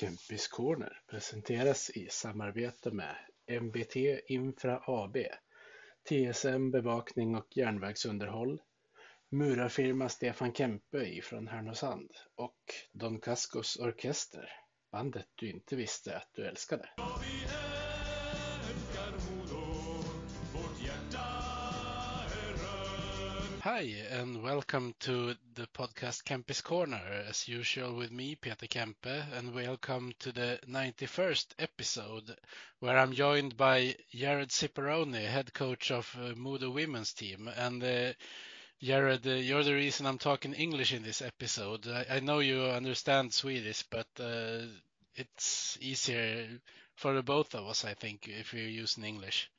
Kempis Corner presenteras i samarbete med MBT Infra AB, TSM Bevakning och järnvägsunderhåll, murarfirma Stefan Kempe ifrån Härnösand och Don Cascos Orkester, bandet du inte visste att du älskade. Hi, and welcome to the podcast Kempis Corner, as usual with me, Peter Kempe, and welcome to the 91st episode, where I'm joined by Jared Cipparone, head coach of uh, women's team. And uh, Jared, uh, you're the reason I'm talking English in this episode. I, I know you understand Swedish, but uh, it's easier for the both of us, I think, if you're using English.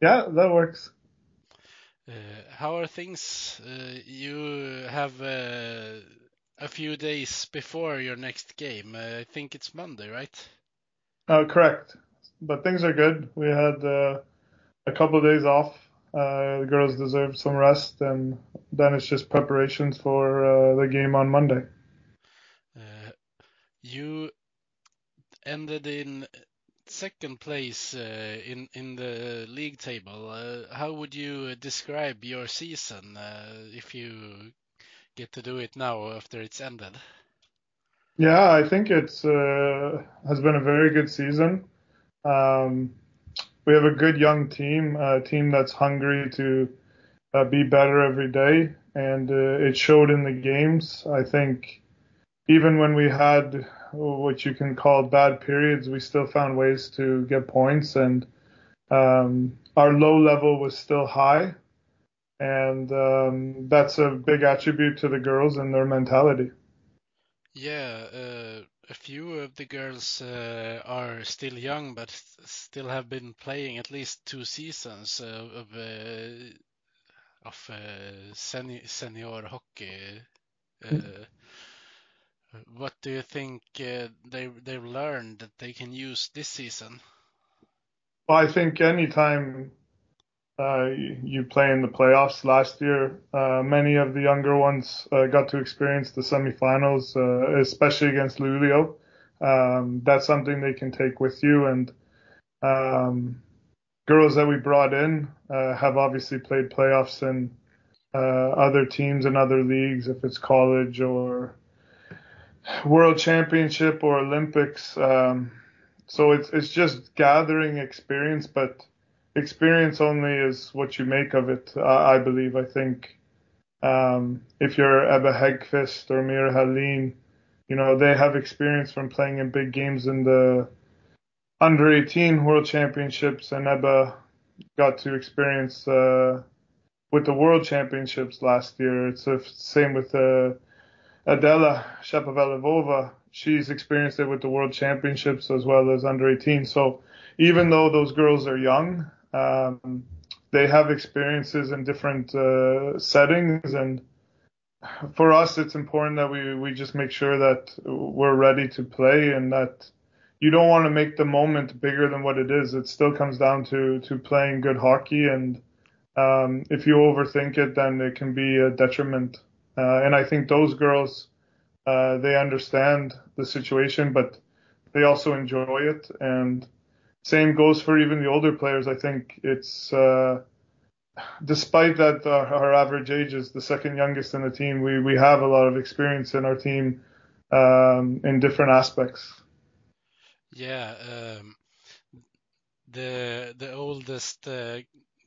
Yeah, that works. Uh, how are things? Uh, you have uh, a few days before your next game. I think it's Monday, right? Uh, correct. But things are good. We had uh, a couple of days off. Uh, the girls deserve some rest, and then it's just preparations for the game on Monday. you ended in second place uh, in in the league table. Uh, how would you describe your season uh, if you get to do it now after it's ended? Yeah, I think it's uh, has been a very good season. Um, we have a good young team, a team that's hungry to uh, be better every day, and uh, it showed in the games. I think even when we had what you can call bad periods, we still found ways to get points, and um, our low level was still high, and um, that's a big attribute to the girls and their mentality. Yeah, uh, a few of the girls uh, are still young, but still have been playing at least two seasons uh, of uh, of uh, senior, senior hockey. Mm what do you think uh, they they've learned that they can use this season? Well, I think anytime uh, you play in the playoffs last year, uh, many of the younger ones uh, got to experience the semifinals, uh, especially against Luleå. Um, that's something they can take with you. And um, girls that we brought in uh, have obviously played playoffs in other teams and other leagues, if it's college or World Championship or Olympics. Um, so it's it's just gathering experience, but experience only is what you make of it. I, I believe. I think um, if you're Ebba Hedqvist or Mira Helin, you know they have experience from playing in big games in the under 18 World Championships, and Ebba got to experience uh, with the World Championships last year. It's the same with the Adela Shapovalov, she's experienced it with the World Championships as well as under 18. So even though those girls are young, um, they have experiences in different uh, settings, and for us, it's important that we we just make sure that we're ready to play and that you don't want to make the moment bigger than what it is. It still comes down to to playing good hockey, and um, if you overthink it, then it can be a detriment. Uh, and I think those girls, uh, they understand the situation, but they also enjoy it. And same goes for even the older players. I think it's, uh, despite that our, our, average age is the second youngest in the team, we, we have a lot of experience in our team um, in different aspects. Yeah, um, the the oldest uh,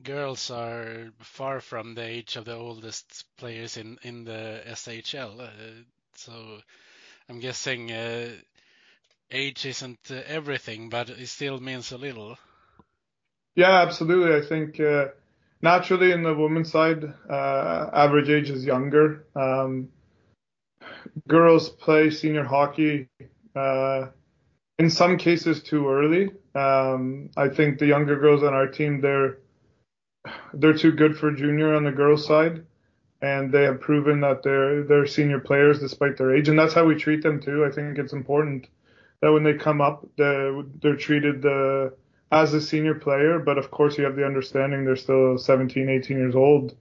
girls are far from the age of the oldest players in in the SHL. Uh, so I'm guessing uh, age isn't uh, everything, but it still means a little. Yeah, absolutely. I think uh, naturally in the women's side, uh, average age is younger. Um, girls play senior hockey uh, in some cases too early. Um, I think the younger girls on our team, they're they're too good for junior on the girls' side, and they have proven that they're they're senior players despite their age, and that's how we treat them too. I think it's important that when they come up, they're, they're treated uh, as a senior player, but of course you have the understanding they're still 17, 18 years old.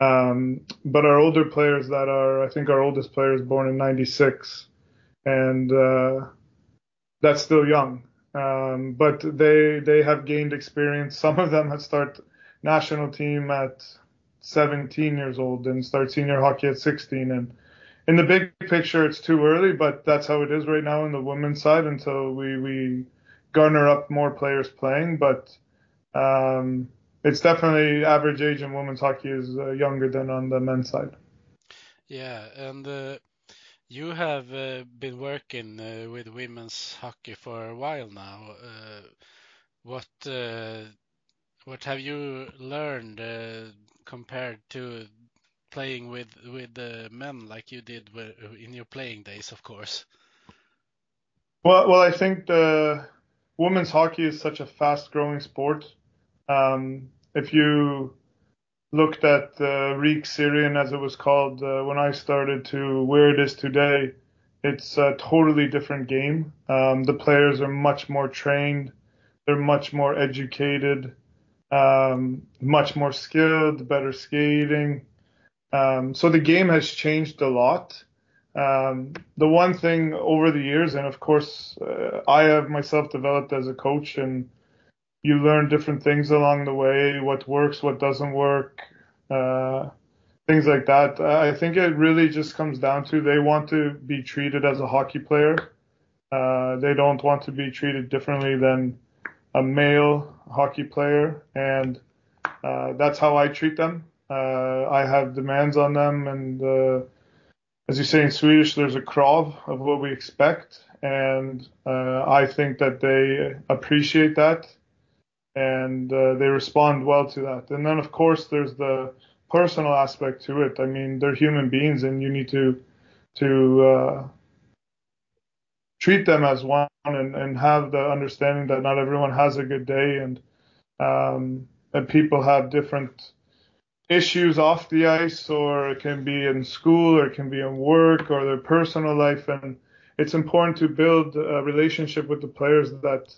Um, but our older players that are, I think our oldest player is born in '96, and uh, that's still young. Um, but they they have gained experience. Some of them have started national team at 17 years old and start senior hockey at 16. And in the big picture, it's too early, but that's how it is right now in the women's side until we we garner up more players playing. But um, it's definitely average age in women's hockey is uh, younger than on the men's side. Yeah, and uh, you have uh, been working uh, with women's hockey for a while now. Uh, what uh, what have you learned compared to playing with with the men like you did in your playing days, of course? Well, well, I think the women's hockey is such a fast-growing sport. Um, if you looked at uh, Riksserien, as it was called uh, when I started, to where it is today, it's a totally different game. Um, the players are much more trained. They're much more educated, um, much more skilled, better skating. Um, so the game has changed a lot. Um, the one thing over the years, and of course, uh, I have myself developed as a coach, and you learn different things along the way, what works, what doesn't work, uh, things like that. I think it really just comes down to they want to be treated as a hockey player. Uh, they don't want to be treated differently than a male hockey player, and uh, that's how I treat them. Uh, I have demands on them, and uh, as you say in Swedish, there's a krav of what we expect, and uh, I think that they appreciate that, and uh, they respond well to that. And then, of course, there's the personal aspect to it. I mean, they're human beings, and you need to to uh, treat them as one and, and have the understanding that not everyone has a good day and um, that people have different issues off the ice or it can be in school or it can be in work or their personal life. And it's important to build a relationship with the players that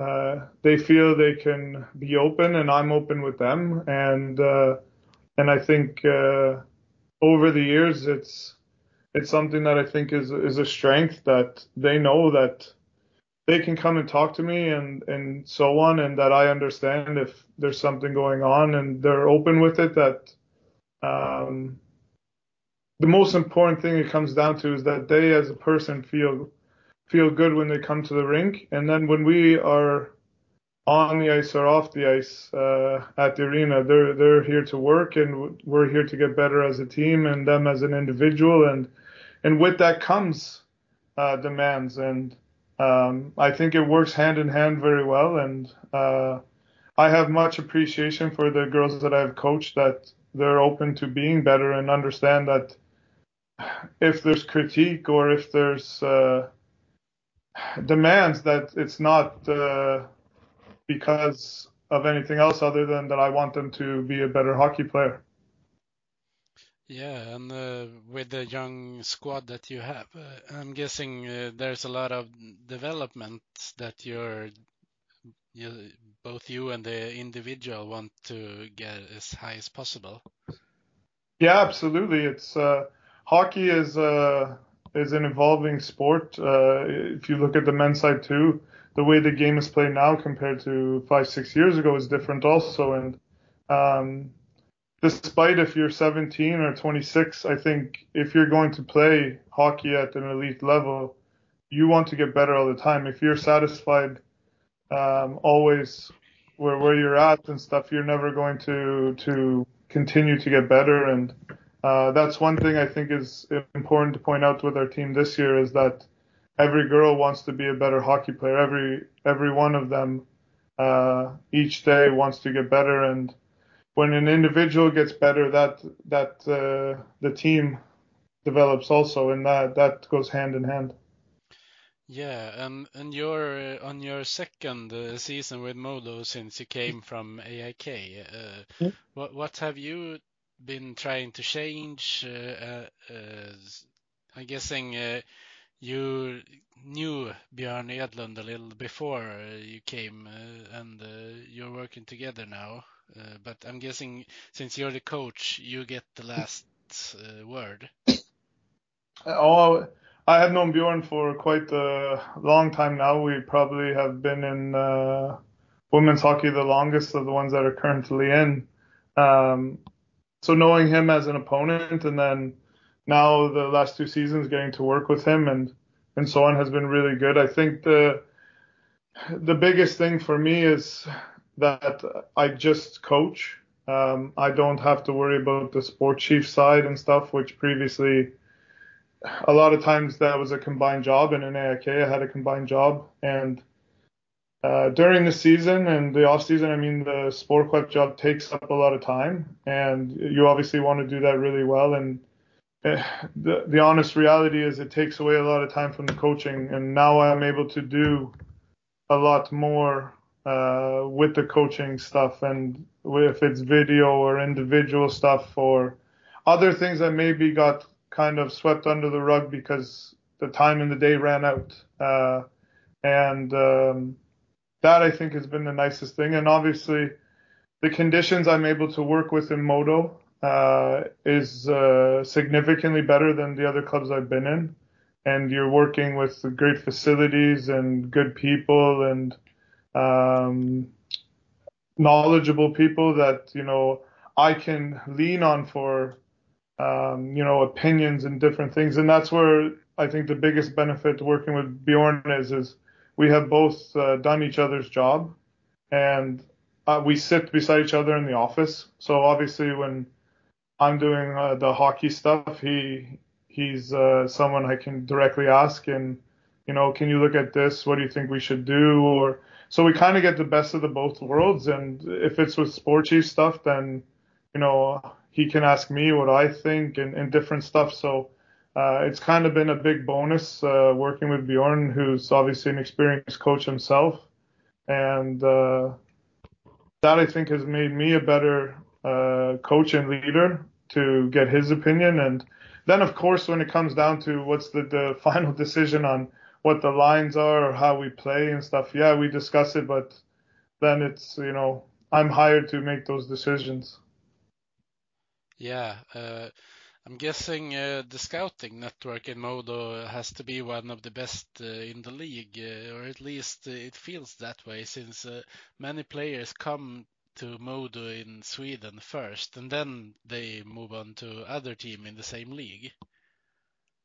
uh, they feel they can be open and I'm open with them. And uh, and I think uh, over the years it's it's something that I think is is a strength that they know that they can come and talk to me and and so on and that I understand if there's something going on and they're open with it that um, the most important thing it comes down to is that they as a person feel feel good when they come to the rink. And then when we are on the ice or off the ice uh, at the arena they're they're here to work and we're here to get better as a team and them as an individual. And and with that comes uh, demands and um, I think it works hand in hand very well, and uh, I have much appreciation for the girls that I've coached that they're open to being better and understand that if there's critique or if there's uh, demands that it's not uh, because of anything else other than that I want them to be a better hockey player. Yeah, and uh, with the young squad that you have, uh, I'm guessing uh, there's a lot of development that you're, you, both you and the individual want to get as high as possible. Yeah, absolutely. It's uh, hockey is uh, is an evolving sport. Uh, if you look at the men's side too, the way the game is played now compared to five six years ago is different also, and um, despite if you're 17 or 26, I think if you're going to play hockey at an elite level, you want to get better all the time. If you're satisfied um, always where where you're at and stuff, you're never going to to continue to get better. And uh, that's one thing I think is important to point out with our team this year is that every girl wants to be a better hockey player. Every every one of them uh, each day wants to get better and when an individual gets better, that that uh, the team develops also, and that that goes hand in hand. Yeah, and and you're uh, on your second uh, season with Modo since you came from AIK. Uh, yeah. What what have you been trying to change? Uh, uh, I'm guessing you knew Björn Edlund a little before you came, and you're working together now. Uh, but I'm guessing since you're the coach, you get the last uh, word. Oh, I have known Bjorn for quite a long time now. We probably have been in uh, women's hockey the longest of the ones that are currently in. Um, so knowing him as an opponent and then now the last two seasons getting to work with him and and so on has been really good. I think the the biggest thing for me is that I just coach. Um, I don't have to worry about the sport chief side and stuff, which previously a lot of times that was a combined job. And in AIK, I had a combined job. And uh, during the season and the off season, I mean, the sport club job takes up a lot of time, and you obviously want to do that really well. And uh, the the honest reality is, it takes away a lot of time from the coaching. And now I'm able to do a lot more uh, with the coaching stuff, and if it's video or individual stuff or other things that maybe got kind of swept under the rug because the time in the day ran out. Uh, and um, that I think has been the nicest thing. And obviously, the conditions I'm able to work with in Modo uh, is uh, significantly better than the other clubs I've been in. And you're working with great facilities and good people and um, knowledgeable people that you know I can lean on for um, you know opinions and different things. And that's where I think the biggest benefit working with Bjorn is is we have both uh, done each other's job, and uh, we sit beside each other in the office. So obviously, when I'm doing uh, the hockey stuff, he he's uh, someone I can directly ask, and you know, can you look at this? What do you think we should do? Or so we kind of get the best of the both worlds. And if it's with sport chief stuff, then you know he can ask me what I think and, and different stuff. So uh, it's kind of been a big bonus uh, working with Bjorn, who's obviously an experienced coach himself, and uh, that I think has made me a better uh, coach and leader to get his opinion. And then, of course, when it comes down to what's the, the final decision on what the lines are or how we play and stuff, yeah, we discuss it, but then it's you know I'm hired to make those decisions. Yeah. Uh, I'm guessing uh, the scouting network in Modo has to be one of the best uh, in the league, uh, or at least it feels that way, since uh, many players come to Modo in Sweden first, and then they move on to other team in the same league.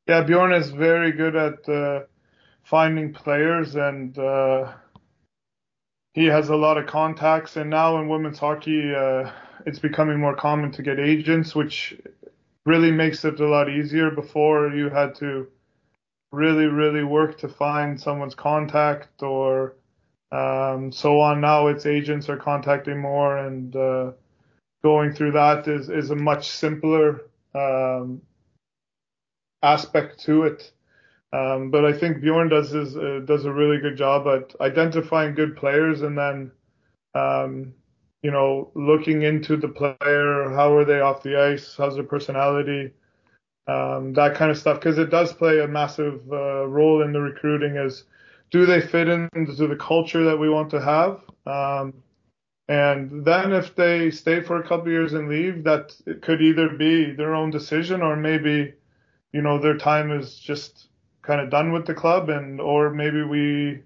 Yeah, Bjorn is very good at uh, finding players, and he has a lot of contacts. And now in women's hockey, it's becoming more common to get agents, which really makes it a lot easier. Before you had to really, really work to find someone's contact or um, so on. Now it's agents are contacting more and uh, going through that is, is a much simpler um, aspect to it. Um, but I think Bjorn does his, uh, does a really good job at identifying good players and then um, you know, looking into the player, how are they off the ice, how's their personality, um, that kind of stuff, because it does play a massive uh, role in the recruiting. Is do they fit into the culture that we want to have? Um, and then if they stay for a couple years and leave, that could either be their own decision or maybe, you know, their time is just kind of done with the club, and or maybe we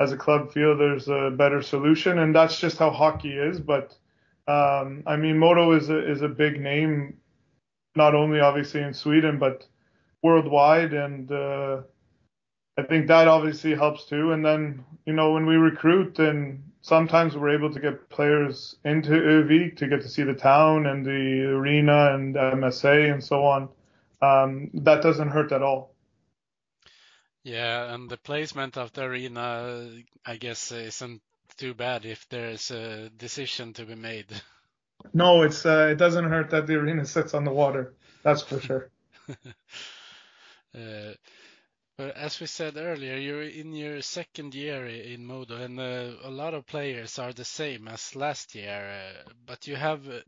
as a club feel there's a better solution, and that's just how hockey is. But um, I mean, Modo is a is a big name, not only obviously in Sweden but worldwide, and uh, I think that obviously helps too. And then you know when we recruit, and sometimes we're able to get players into Övik to get to see the town and the arena and MSA and so on. Um, that doesn't hurt at all. Yeah, and the placement of the arena, I guess, isn't too bad if there's a decision to be made. No, it's uh, it doesn't hurt that the arena sits on the water. That's for sure. uh, but as we said earlier, you're in your second year in Modo, and uh, a lot of players are the same as last year. Uh, but you have, uh,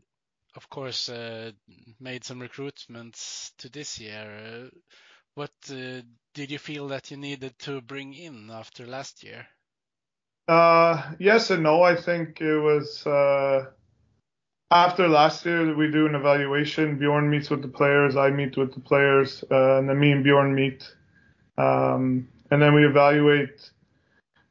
of course, uh, made some recruitments to this year. What uh, did you feel that you needed to bring in after last year? Uh, yes and no. I think it was uh, after last year that we do an evaluation. Bjorn meets with the players, I meet with the players, and then me and Bjorn meet Um, and then we evaluate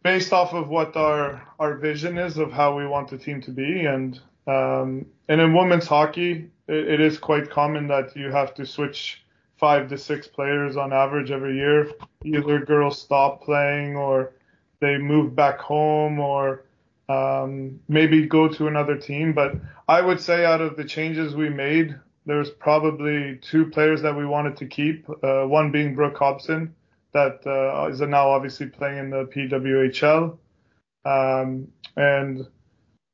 based off of what our our vision is of how we want the team to be and um, and in women's hockey it, it is quite common that you have to switch five to six players on average every year. Either girls stop playing or they move back home or um, maybe go to another team. But i would say out of the changes we made there's probably two players that we wanted to keep uh, one being brooke hobson that uh, is now obviously playing in the PWHL. Um, and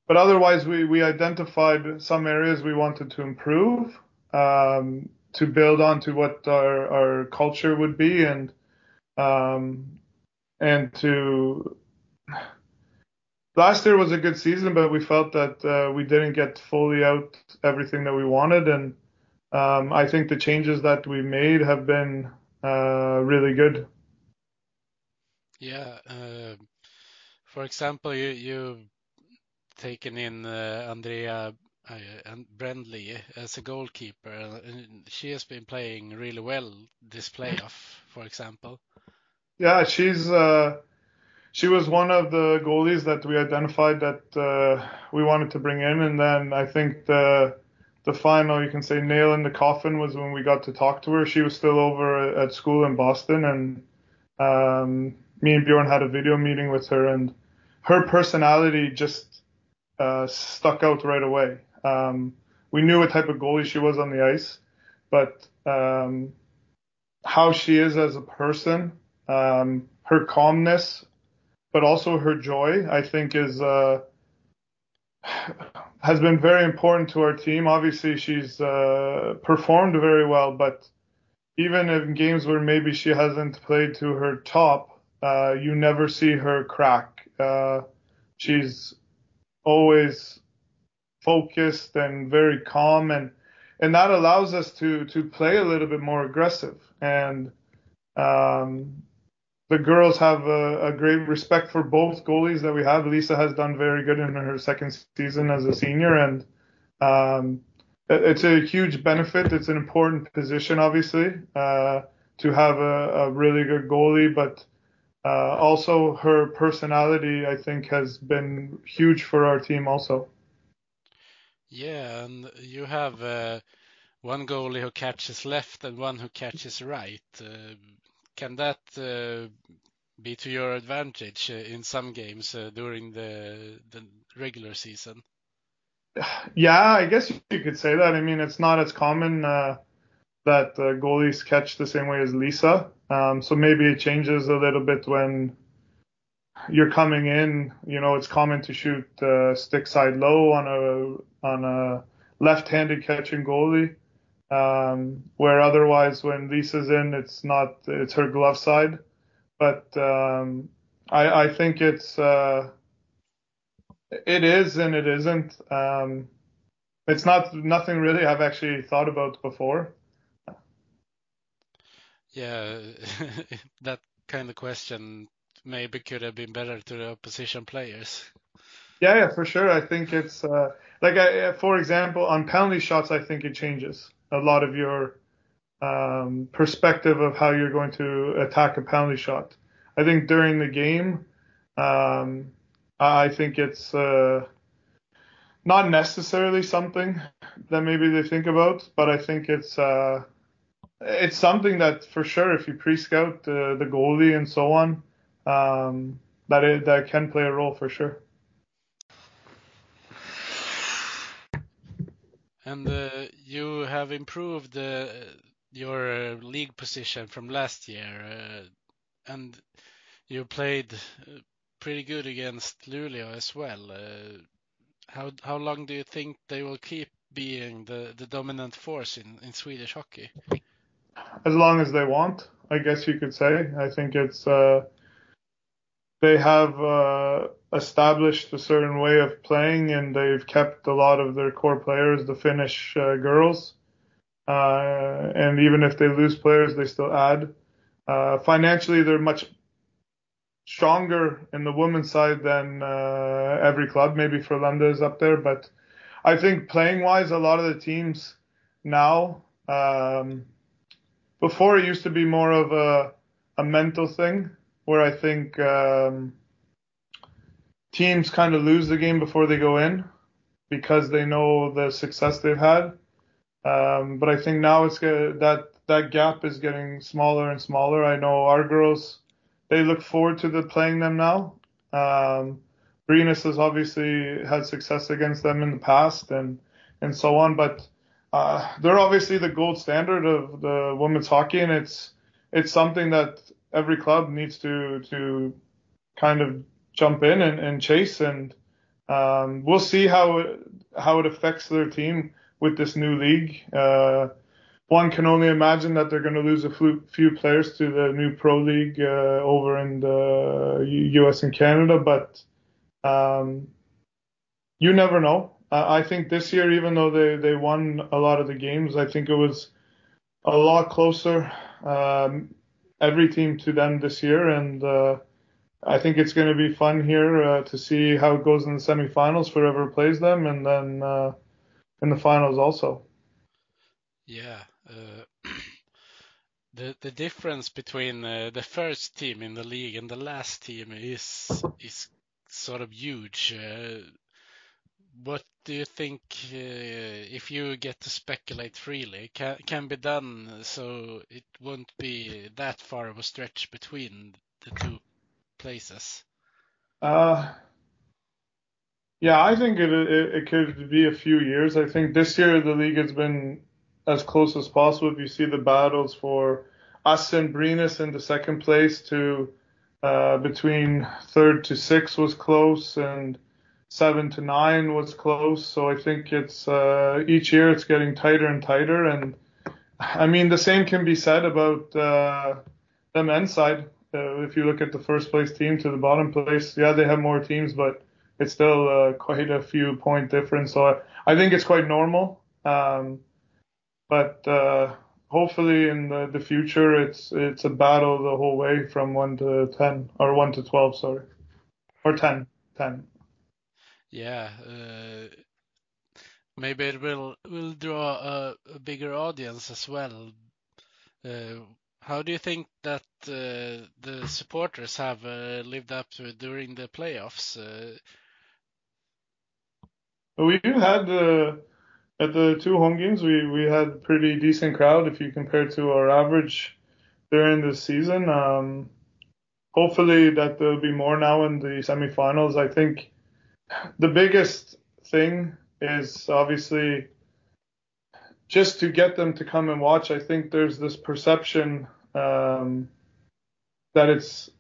but otherwise, we we identified some areas we wanted to improve. Um, to build on to what our our culture would be and um, and to last year was a good season, but we felt that uh, we didn't get fully out everything that we wanted, and um, I think the changes that we made have been uh, really good. Yeah. Uh, for example, you you've taken in uh, Andrea uh, Brändli as a goalkeeper, and she has been playing really well this playoff, for example. Yeah, she's uh, she was one of the goalies that we identified that uh, we wanted to bring in, and then I think the the final, you can say, nail in the coffin was when we got to talk to her. She was still over at school in Boston, and um, me and Bjorn had a video meeting with her, and her personality just uh, stuck out right away. Um, we knew what type of goalie she was on the ice, but um, how she is as a person, um, her calmness, but also her joy, I think is uh, has been very important to our team. Obviously, she's uh, performed very well, but even in games where maybe she hasn't played to her top, uh, you never see her crack. Uh, she's always focused and very calm, and and that allows us to to play a little bit more aggressive. And um, the girls have a, a, great respect for both goalies that we have. Lisa has done very good in her second season as a senior, and um, it's a huge benefit. It's an important position, obviously, uh, to have a, a, really good goalie, but uh, also her personality, I think, has been huge for our team also. Yeah, and you have uh, one goalie who catches left and one who catches right. Uh, can that uh, be to your advantage uh, in some games uh, during the the regular season? Yeah, I guess you could say that. I mean, it's not as common uh, that goalies catch the same way as Lisa. Um, so maybe it changes a little bit when you're coming in. You know, it's common to shoot uh, stick side low on a on a left-handed catching goalie. Um, where otherwise when Lisa's in, it's not, it's her glove side. But, um, I, I think it's, uh, it is and it isn't. Um, it's not nothing really I've actually thought about before. Yeah, that kind of question maybe could have been better to the opposition players. Yeah, yeah, for sure. I think it's uh, like, I, for example, on penalty shots, I think it changes a lot of your um, perspective of how you're going to attack a penalty shot. I think during the game, um, I think it's uh, not necessarily something that maybe they think about, but I think it's uh, it's something that for sure, if you pre-scout the, the goalie and so on, um, that it, that can play a role for sure. And uh, you have improved uh, your uh, league position from last year, uh, and you played uh, pretty good against Luleå as well. Uh, how how long do you think they will keep being the, the dominant force in, in Swedish hockey? As long as they want, I guess you could say. I think it's they have uh, established a certain way of playing, and they've kept a lot of their core players, the Finnish uh, girls. Uh, and even if they lose players, they still add. Uh, financially, they're much stronger in the women's side than uh, every club. Maybe Frölunda is up there, but I think playing wise, a lot of the teams now. Um, before it used to be more of a a mental thing where I think um, teams kind of lose the game before they go in because they know the success they've had. Um, but I think now it's that that gap is getting smaller and smaller. I know our girls they look forward to the playing them now. Um, has obviously had success against them in the past and and so on, but uh, they're obviously the gold standard of the women's hockey, and it's it's something that every club needs to to kind of jump in and, and chase, and um, we'll see how it, how it affects their team with this new league. Uh, one can only imagine that they're going to lose a few players to the new pro league uh, over in the U.S. and Canada, but um, you never know. I think this year, even though they, they won a lot of the games, I think it was a lot closer, um, every team to them this year. And uh, I think it's going to be fun here uh, to see how it goes in the semifinals for whoever plays them, and then uh, in the finals also. Yeah. Uh, the the difference between uh, the first team in the league and the last team is is sort of huge what do you think uh, if you get to speculate freely can can be done so it won't be that far of a stretch between the two places? Uh, yeah, I think it, it, it could be a few years. I think this year the league has been as close as possible. If you see the battles for us and Brynäs in the second place to uh, between third to sixth was close and seven to nine was close. So I think it's uh, each year it's getting tighter and tighter. And I mean, the same can be said about uh, the men's side. Uh, if you look at the first place team to the bottom place, yeah, they have more teams, but it's still uh, quite a few point difference. So I, I think it's quite normal. Um, but uh, hopefully in the, the future, it's it's a battle the whole way from one to ten or one to twelve, sorry, or 10, 10 yeah, uh, maybe it will will draw a, a bigger audience as well. Uh, how do you think that uh, the supporters have uh, lived up to during the playoffs? Uh? We had uh, at the two home games, we we had pretty decent crowd if you compare to our average during the season. Um, hopefully that there'll be more now in the semifinals. I think the biggest thing is obviously just to get them to come and watch. I think there's this perception um, that it's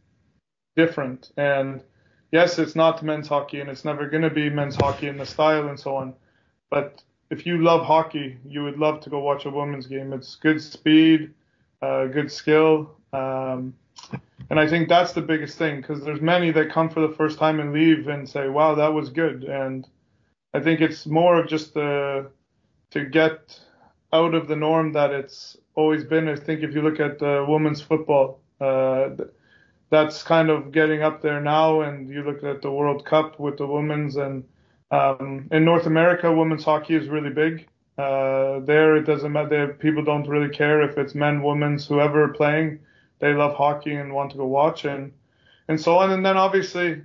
different. And yes, it's not men's hockey and it's never going to be men's hockey in the style and so on. But if you love hockey, you would love to go watch a women's game. It's good speed, uh, good skill. Um, and I think that's the biggest thing because there's many that come for the first time and leave and say, "Wow, that was good." And I think it's more of just the to get out of the norm that it's always been. I think if you look at uh, women's football, uh, that's kind of getting up there now. And you look at the World Cup with the women's, and um, in North America, women's hockey is really big. Uh, there, it doesn't matter. People don't really care if it's men, women's, whoever playing they love hockey and want to go watch and and so on. And then obviously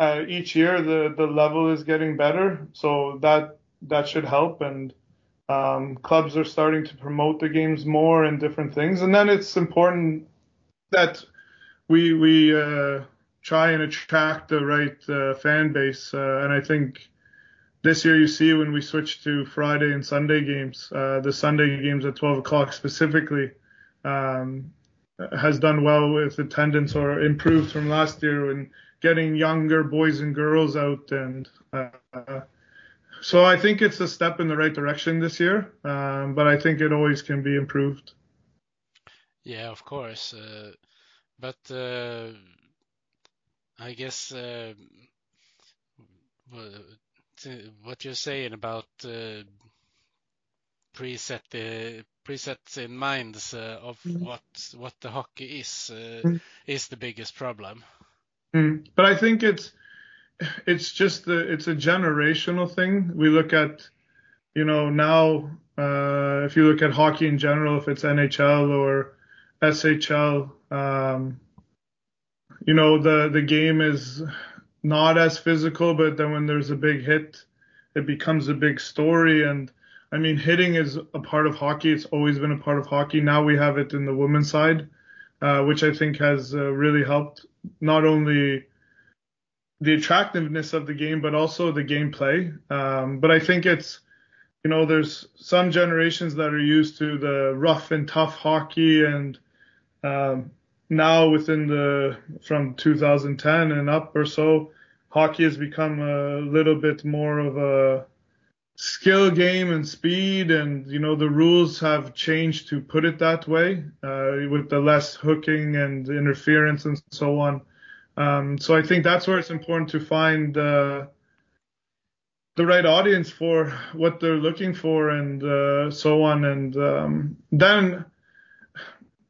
uh, each year the the level is getting better, so that that should help. And um, clubs are starting to promote the games more and different things. And then it's important that we we uh, try and attract the right uh, fan base. Uh, and I think this year you see when we switch to Friday and Sunday games, uh, the Sunday games at 12 o'clock specifically. Um, has done well with attendance or improved from last year and getting younger boys and girls out and uh, so I think it's a step in the right direction this year, um, but I think it always can be improved. Yeah, of course, uh, but uh, I guess uh, what you're saying about uh, preset the presets in minds uh, of mm. what what the hockey is uh, mm. is the biggest problem. Mm. But I think it's it's just the it's a generational thing. We look at you know now uh, if you look at hockey in general, if it's NHL or SHL. Um, you know, the the game is not as physical, but then when there's a big hit, it becomes a big story. And I mean, hitting is a part of hockey. It's always been a part of hockey. Now we have it in the women's side, uh, which I think has uh, really helped not only the attractiveness of the game, but also the gameplay. Um, but I think it's, you know, there's some generations that are used to the rough and tough hockey, and um, now within the from 2010 and up or so, hockey has become a little bit more of a skill game and speed, and you know the rules have changed to put it that way, uh, with the less hooking and interference and so on. Um, so I think that's where it's important to find uh, the right audience for what they're looking for and uh, so on. And um, then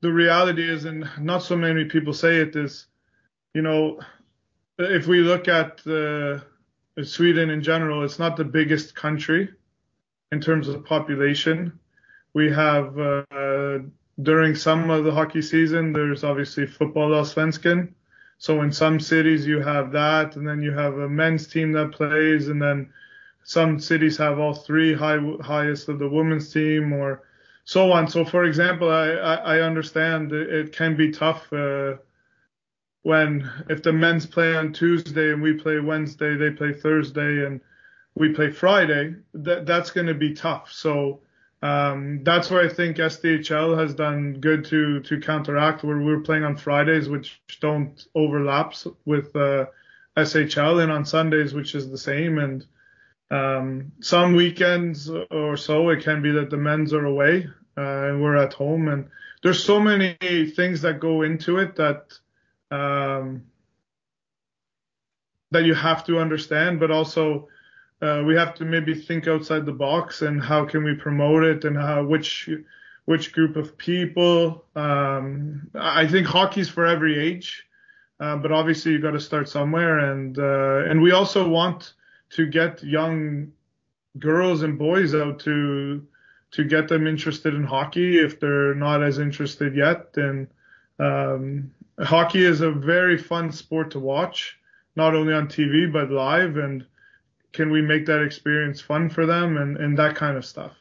the reality is, and not so many people say it, is, you know, if we look at uh, Sweden in general, it's not the biggest country in terms of population. We have uh, during some of the hockey season, there's obviously football Allsvenskan so in some cities you have that, and then you have a men's team that plays, and then some cities have all three high, highest of the women's team, or so on. So for example, I, I, understand it can be tough uh, when if the men's play on Tuesday and we play Wednesday, they play Thursday, and we play Friday. That that's going to be tough. So um, that's where I think SDHL has done good to to counteract where we're playing on Fridays, which don't overlap with uh, SHL, and on Sundays, which is the same. And um, some weekends or so, it can be that the men's are away uh, and we're at home. And there's so many things that go into it that um, that you have to understand, but also uh, we have to maybe think outside the box and how can we promote it and how which which group of people. Um, I think hockey's for every age, uh, but obviously you got to start somewhere, and uh, and we also want to get young girls and boys out to to get them interested in hockey if they're not as interested yet. And um, hockey is a very fun sport to watch, not only on TV but live and can we make that experience fun for them and, and that kind of stuff.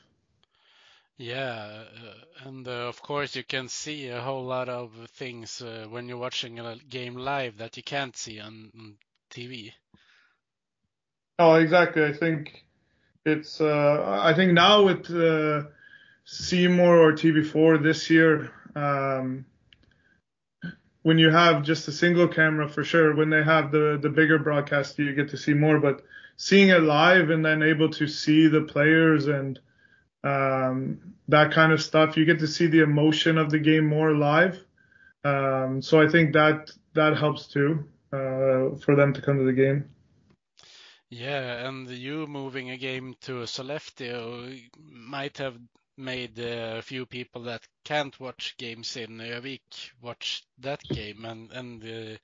Yeah, uh, and uh, of course you can see a whole lot of things uh, when you're watching a game live that you can't see on, on TV. Oh, exactly. I think it's. Uh, I think now with uh, C or TV4 this year, um, when you have just a single camera, for sure. When they have the the bigger broadcast, you get to see more. But seeing it live and then able to see the players and um, that kind of stuff. You get to see the emotion of the game more live. Um, so I think that that helps too uh, for them to come to the game. Yeah, and you moving a game to Sollefteå might have made a few people that can't watch games in Övik watch that game and and uh,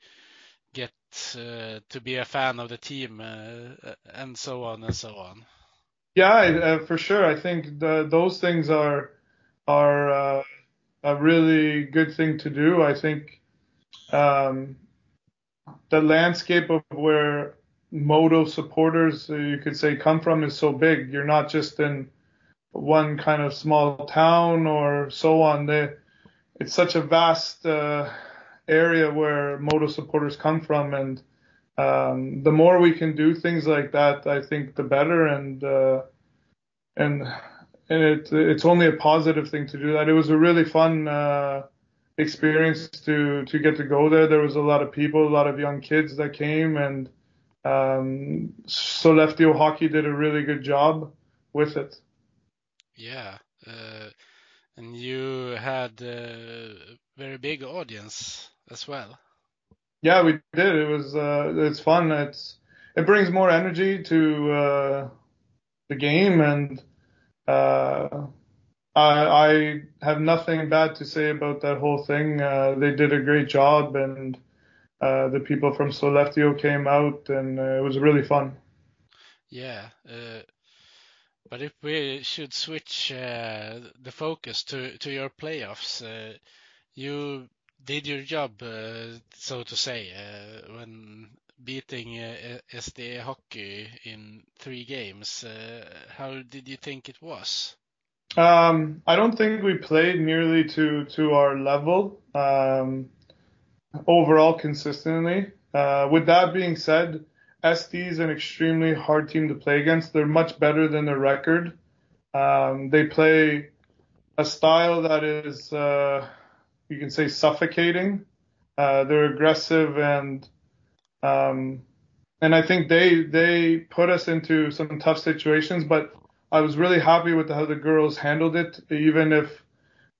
get uh, to be a fan of the team uh, uh, and so on and so on. Yeah, uh, for sure. I think the, those things are are uh, a really good thing to do. I think um, the landscape of where Modo supporters, you could say, come from is so big. You're not just in one kind of small town or so on. They, it's such a vast uh, area where Modo supporters come from, and um, the more we can do things like that, I think the better, and uh, and and it it's only a positive thing to do that. It was a really fun uh, experience to to get to go there. There was a lot of people, a lot of young kids that came, and um, Sollefteå Hockey did a really good job with it. Yeah. Uh, and you had a very big audience as well. Yeah, we did. It was uh, it's fun. It's it brings more energy to uh, the game, and uh, I, I have nothing bad to say about that whole thing. Uh, they did a great job, and uh, the people from Sollefteå came out, and uh, it was really fun. Yeah. But if we should switch uh, the focus to to your playoffs, uh, you did your job, uh, so to say, when beating uh, SDE Hockey in three games. How did you think it was? Um, I don't think we played nearly to to our level um, overall consistently. Uh, with that being said, SD is an extremely hard team to play against. They're much better than their record. Um, they play a style that is, uh, you can say, suffocating. Uh, they're aggressive and um, and I think they they put us into some tough situations. But I was really happy with how the girls handled it, even if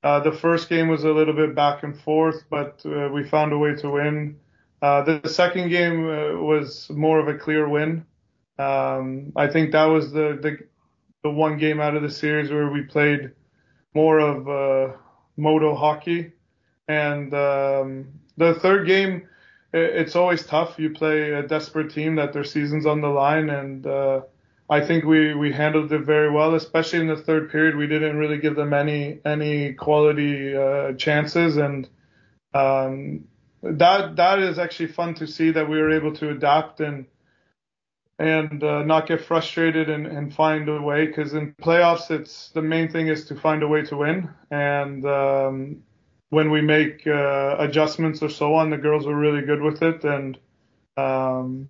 uh, the first game was a little bit back and forth, but uh, we found a way to win. Uh, the second game uh, was more of a clear win. Um, I think that was the, the, the one game out of the series where we played more of uh, Modo hockey. And um, the third game, it's always tough. You play a desperate team that their season's on the line, and uh, I think we we handled it very well, especially in the third period. We didn't really give them any any quality uh, chances, and um, that that is actually fun to see that we were able to adapt and and uh, not get frustrated and, and find a way because in playoffs it's the main thing is to find a way to win. And um, when we make uh, adjustments or so on the girls were really good with it. And um,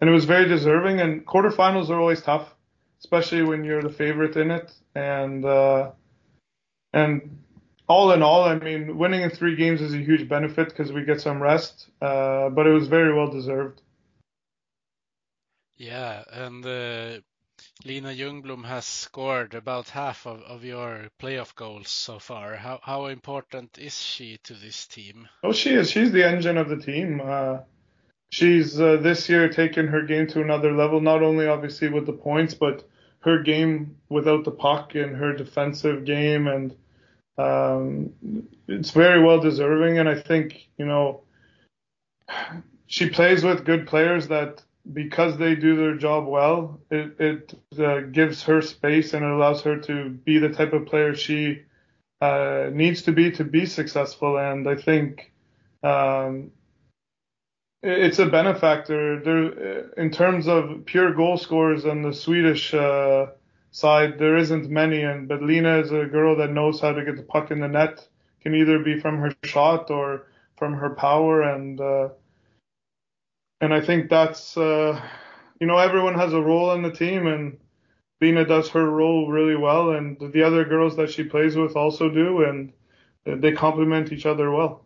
and it was very deserving. And quarterfinals are always tough especially when you're the favorite in it. And uh, and all in all, I mean, winning in three games is a huge benefit because we get some rest, uh, but it was very well deserved. Yeah, and uh, Lina Ljungblom has scored about half of, of your playoff goals so far. How how important is she to this team? Oh, she is. She's the engine of the team. Uh, she's uh, this year taken her game to another level. Not only obviously with the points, but her game without the puck and her defensive game and um, it's very well deserving, and I think you know she plays with good players that because they do their job well, it, it uh, gives her space and it allows her to be the type of player she uh, needs to be to be successful. And I think um, it's a benefactor. There, in terms of pure goal scorers and the Swedish uh, side, there isn't many, and but Lina is a girl that knows how to get the puck in the net. Can either be from her shot or from her power, and uh, and I think that's uh, you know everyone has a role in the team, and Lina does her role really well, and the other girls that she plays with also do, and they complement each other well.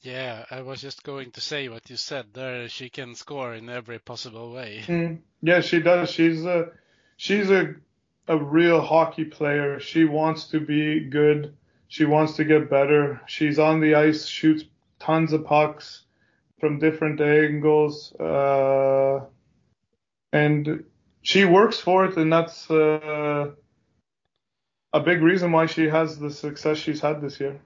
Yeah, I was just going to say what you said there. She can score in every possible way. Mm, yeah, she does. She's a she's a a real hockey player. She wants to be good. She wants to get better. She's on the ice, shoots tons of pucks from different angles, uh, and she works for it, and that's uh, a big reason why she has the success she's had this year.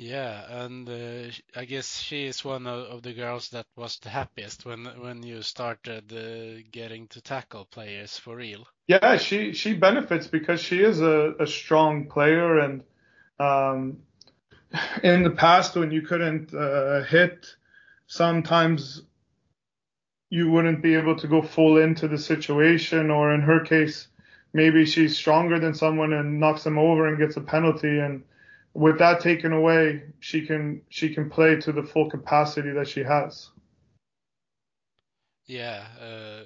Yeah, and uh, I guess she is one of, of, the girls that was the happiest when when you started uh, getting to tackle players for real. Yeah, she she benefits because she is a, a strong player, and um, in the past when you couldn't uh, hit, sometimes you wouldn't be able to go full into the situation, or in her case, maybe she's stronger than someone and knocks them over and gets a penalty and with that taken away, she can she can play to the full capacity that she has. Yeah, uh,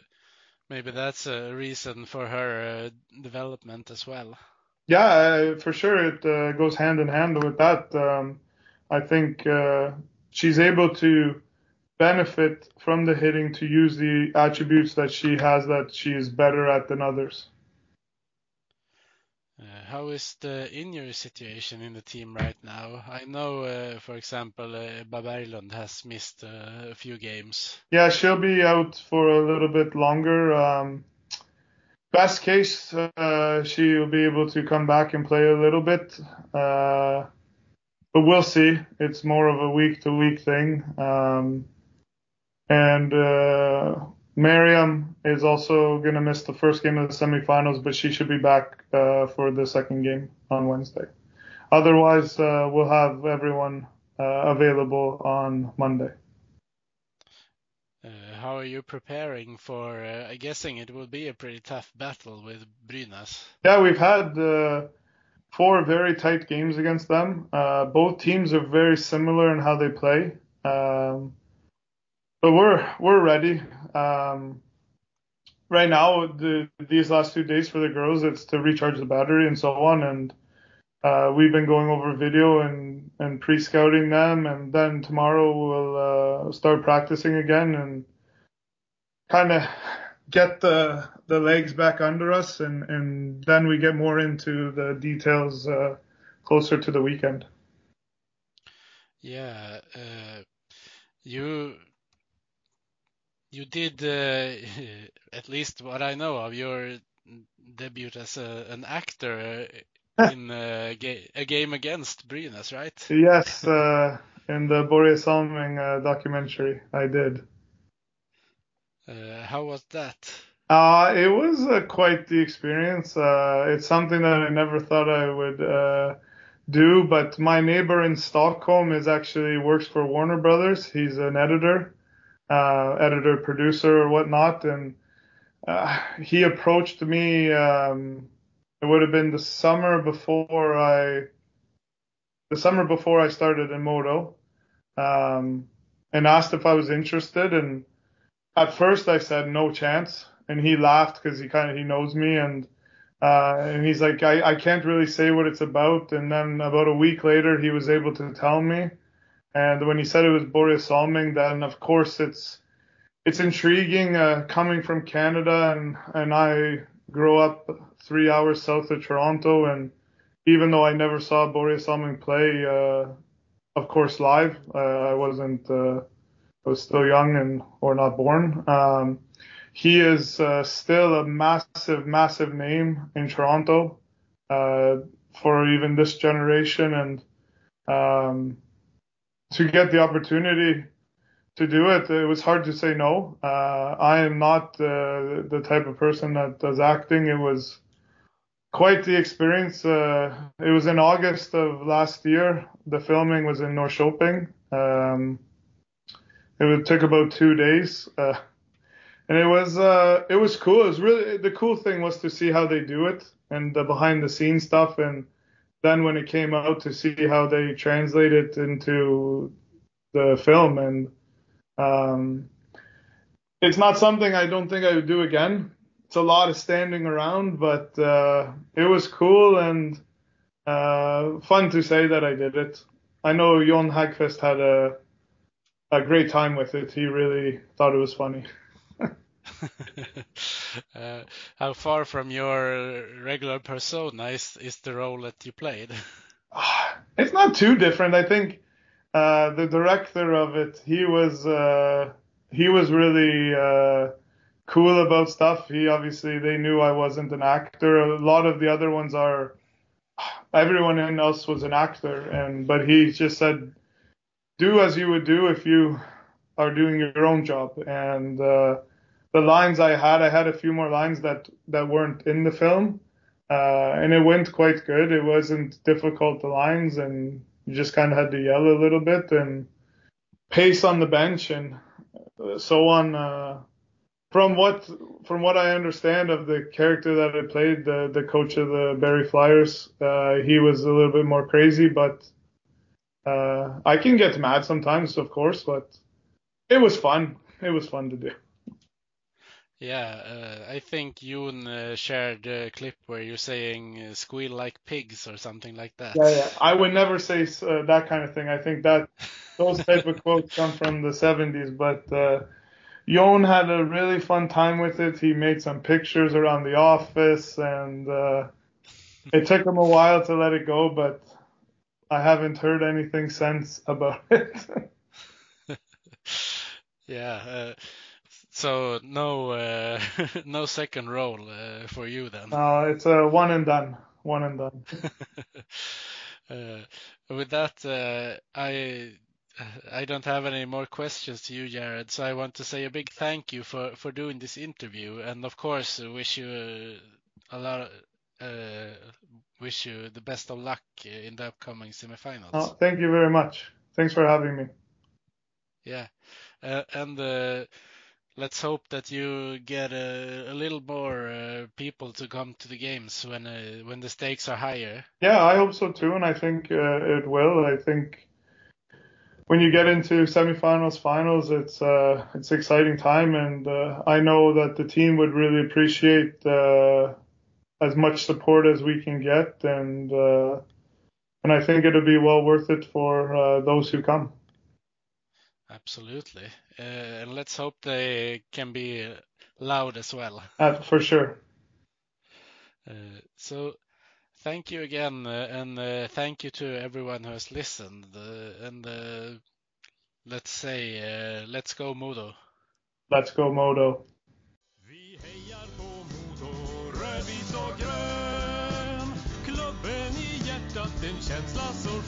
maybe that's a reason for her uh, development as well. Yeah, uh, for sure, it uh, goes hand in hand with that. Um, I think uh, she's able to benefit from the hitting to use the attributes that she has that she is better at than others. Uh, how is the injury situation in the team right now? I know, uh, for example, uh, Berglund has missed uh, a few games. Yeah, she'll be out for a little bit longer. Um, best case, uh, she'll be able to come back and play a little bit. Uh, but we'll see. It's more of a week to week thing. Um, and uh, Miriam is also going to miss the first game of the semifinals, but she should be back uh, for the second game on Wednesday. otherwise, uh, we'll have everyone uh, available on Monday. Uh, how are you preparing for? Uh, I'm guessing it will be a pretty tough battle with Brynäs. Yeah, we've had four very tight games against them. both teams are very similar in how they play. Um, but we're we're ready. Um, right now, the, these last two days for the girls, it's to recharge the battery and so on. And uh, we've been going over video and, and pre-scouting them, and then tomorrow we'll uh, start practicing again and kind of get the the legs back under us, and, and then we get more into the details uh, closer to the weekend. Yeah, uh, you you did, uh, at least what I know of, your debut as a, an actor in a, ga a, game against Brynäs, right? Yes, uh, in the Börje Salming uh, documentary, I did. Uh, how was that? Uh, it was uh, quite the experience. Uh, it's something that I never thought I would uh, do, but my neighbor in Stockholm is actually works for Warner Brothers. He's an editor uh, editor, producer, or whatnot. And uh, he approached me. Um, it would have been the summer before I, the summer before I started in Modo, um, and asked if I was interested. And at first I said no chance, and he laughed because he kind of he knows me and. Uh, and he's like, I, I can't really say what it's about. And then about a week later, he was able to tell me. And when he said it was Börje Salming, then of course it's it's intriguing uh, coming from Canada and and I grew up three hours south of Toronto and even though I never saw Börje Salming play, uh, of course live, uh, I wasn't uh, I was still young and or not born. Um, he is uh, still a massive, massive name in Toronto uh, for even this generation and. Um, to get the opportunity to do it, it was hard to say no. Uh, I am not uh, the type of person that does acting. It was quite the experience. Uh, it was in August of last year. The filming was in Norrköping. Um, it took about two days, uh, and it was uh, it was cool. It was really the cool thing was to see how they do it and the behind the scenes stuff and then when it came out to see how they translate it into the film and um, it's not something I don't think I would do again. It's a lot of standing around, but uh, it was cool and uh, fun to say that I did it. I know Jon Hedqvist had a a great time with it. He really thought it was funny. uh, how far from your regular persona is, is the role that you played? It's not too different. I think uh, the director of it, he was uh, he was really uh, cool about stuff. He obviously they knew I wasn't an actor. A lot of the other ones are. Everyone else was an actor, and but he just said, "Do as you would do if you are doing your own job." And uh, the lines I had, I had a few more lines that that weren't in the film, uh, and it went quite good. It wasn't difficult the lines, and you just kind of had to yell a little bit and pace on the bench and so on. Uh, from what from what I understand of the character that I played, the the coach of the Barry Flyers, uh, he was a little bit more crazy, but uh, I can get mad sometimes, of course, but it was fun. It was fun to do. Yeah, uh, I think Jon uh, shared a clip where you're saying uh, "squeal like pigs" or something like that. Yeah, yeah. I would never say uh, that kind of thing. I think that those type of quotes come from the 70s. But uh, Jon had a really fun time with it. He made some pictures around the office, and uh, it took him a while to let it go. But I haven't heard anything since about it. yeah. Uh, so no, uh, no second role uh, for you then. No, it's a one and done. One and done. uh, with that, uh, I I don't have any more questions to you, Jared. So I want to say a big thank you for for doing this interview, and of course, wish you a, a lot. Uh, wish you the best of luck in the upcoming semifinals. Oh, thank you very much. Thanks for having me. Yeah, uh, and uh, let's hope that you get a, a little more uh, people to come to the games when uh, when the stakes are higher. Yeah, I hope so too, and I think uh, it will. I think when you get into semifinals, finals, it's uh, it's exciting time, and uh, I know that the team would really appreciate uh, as much support as we can get, and uh, and I think it'll be well worth it for uh, those who come. Absolutely, uh, and let's hope they can be loud as well. for sure. so thank you again, uh, and uh, thank you to everyone who has listened. Uh, and let's say, let's go Modo. Let's go Modo. Vi hejar på Modo, rödvit och grön. Klubben i hjärtat, en känsla så skön.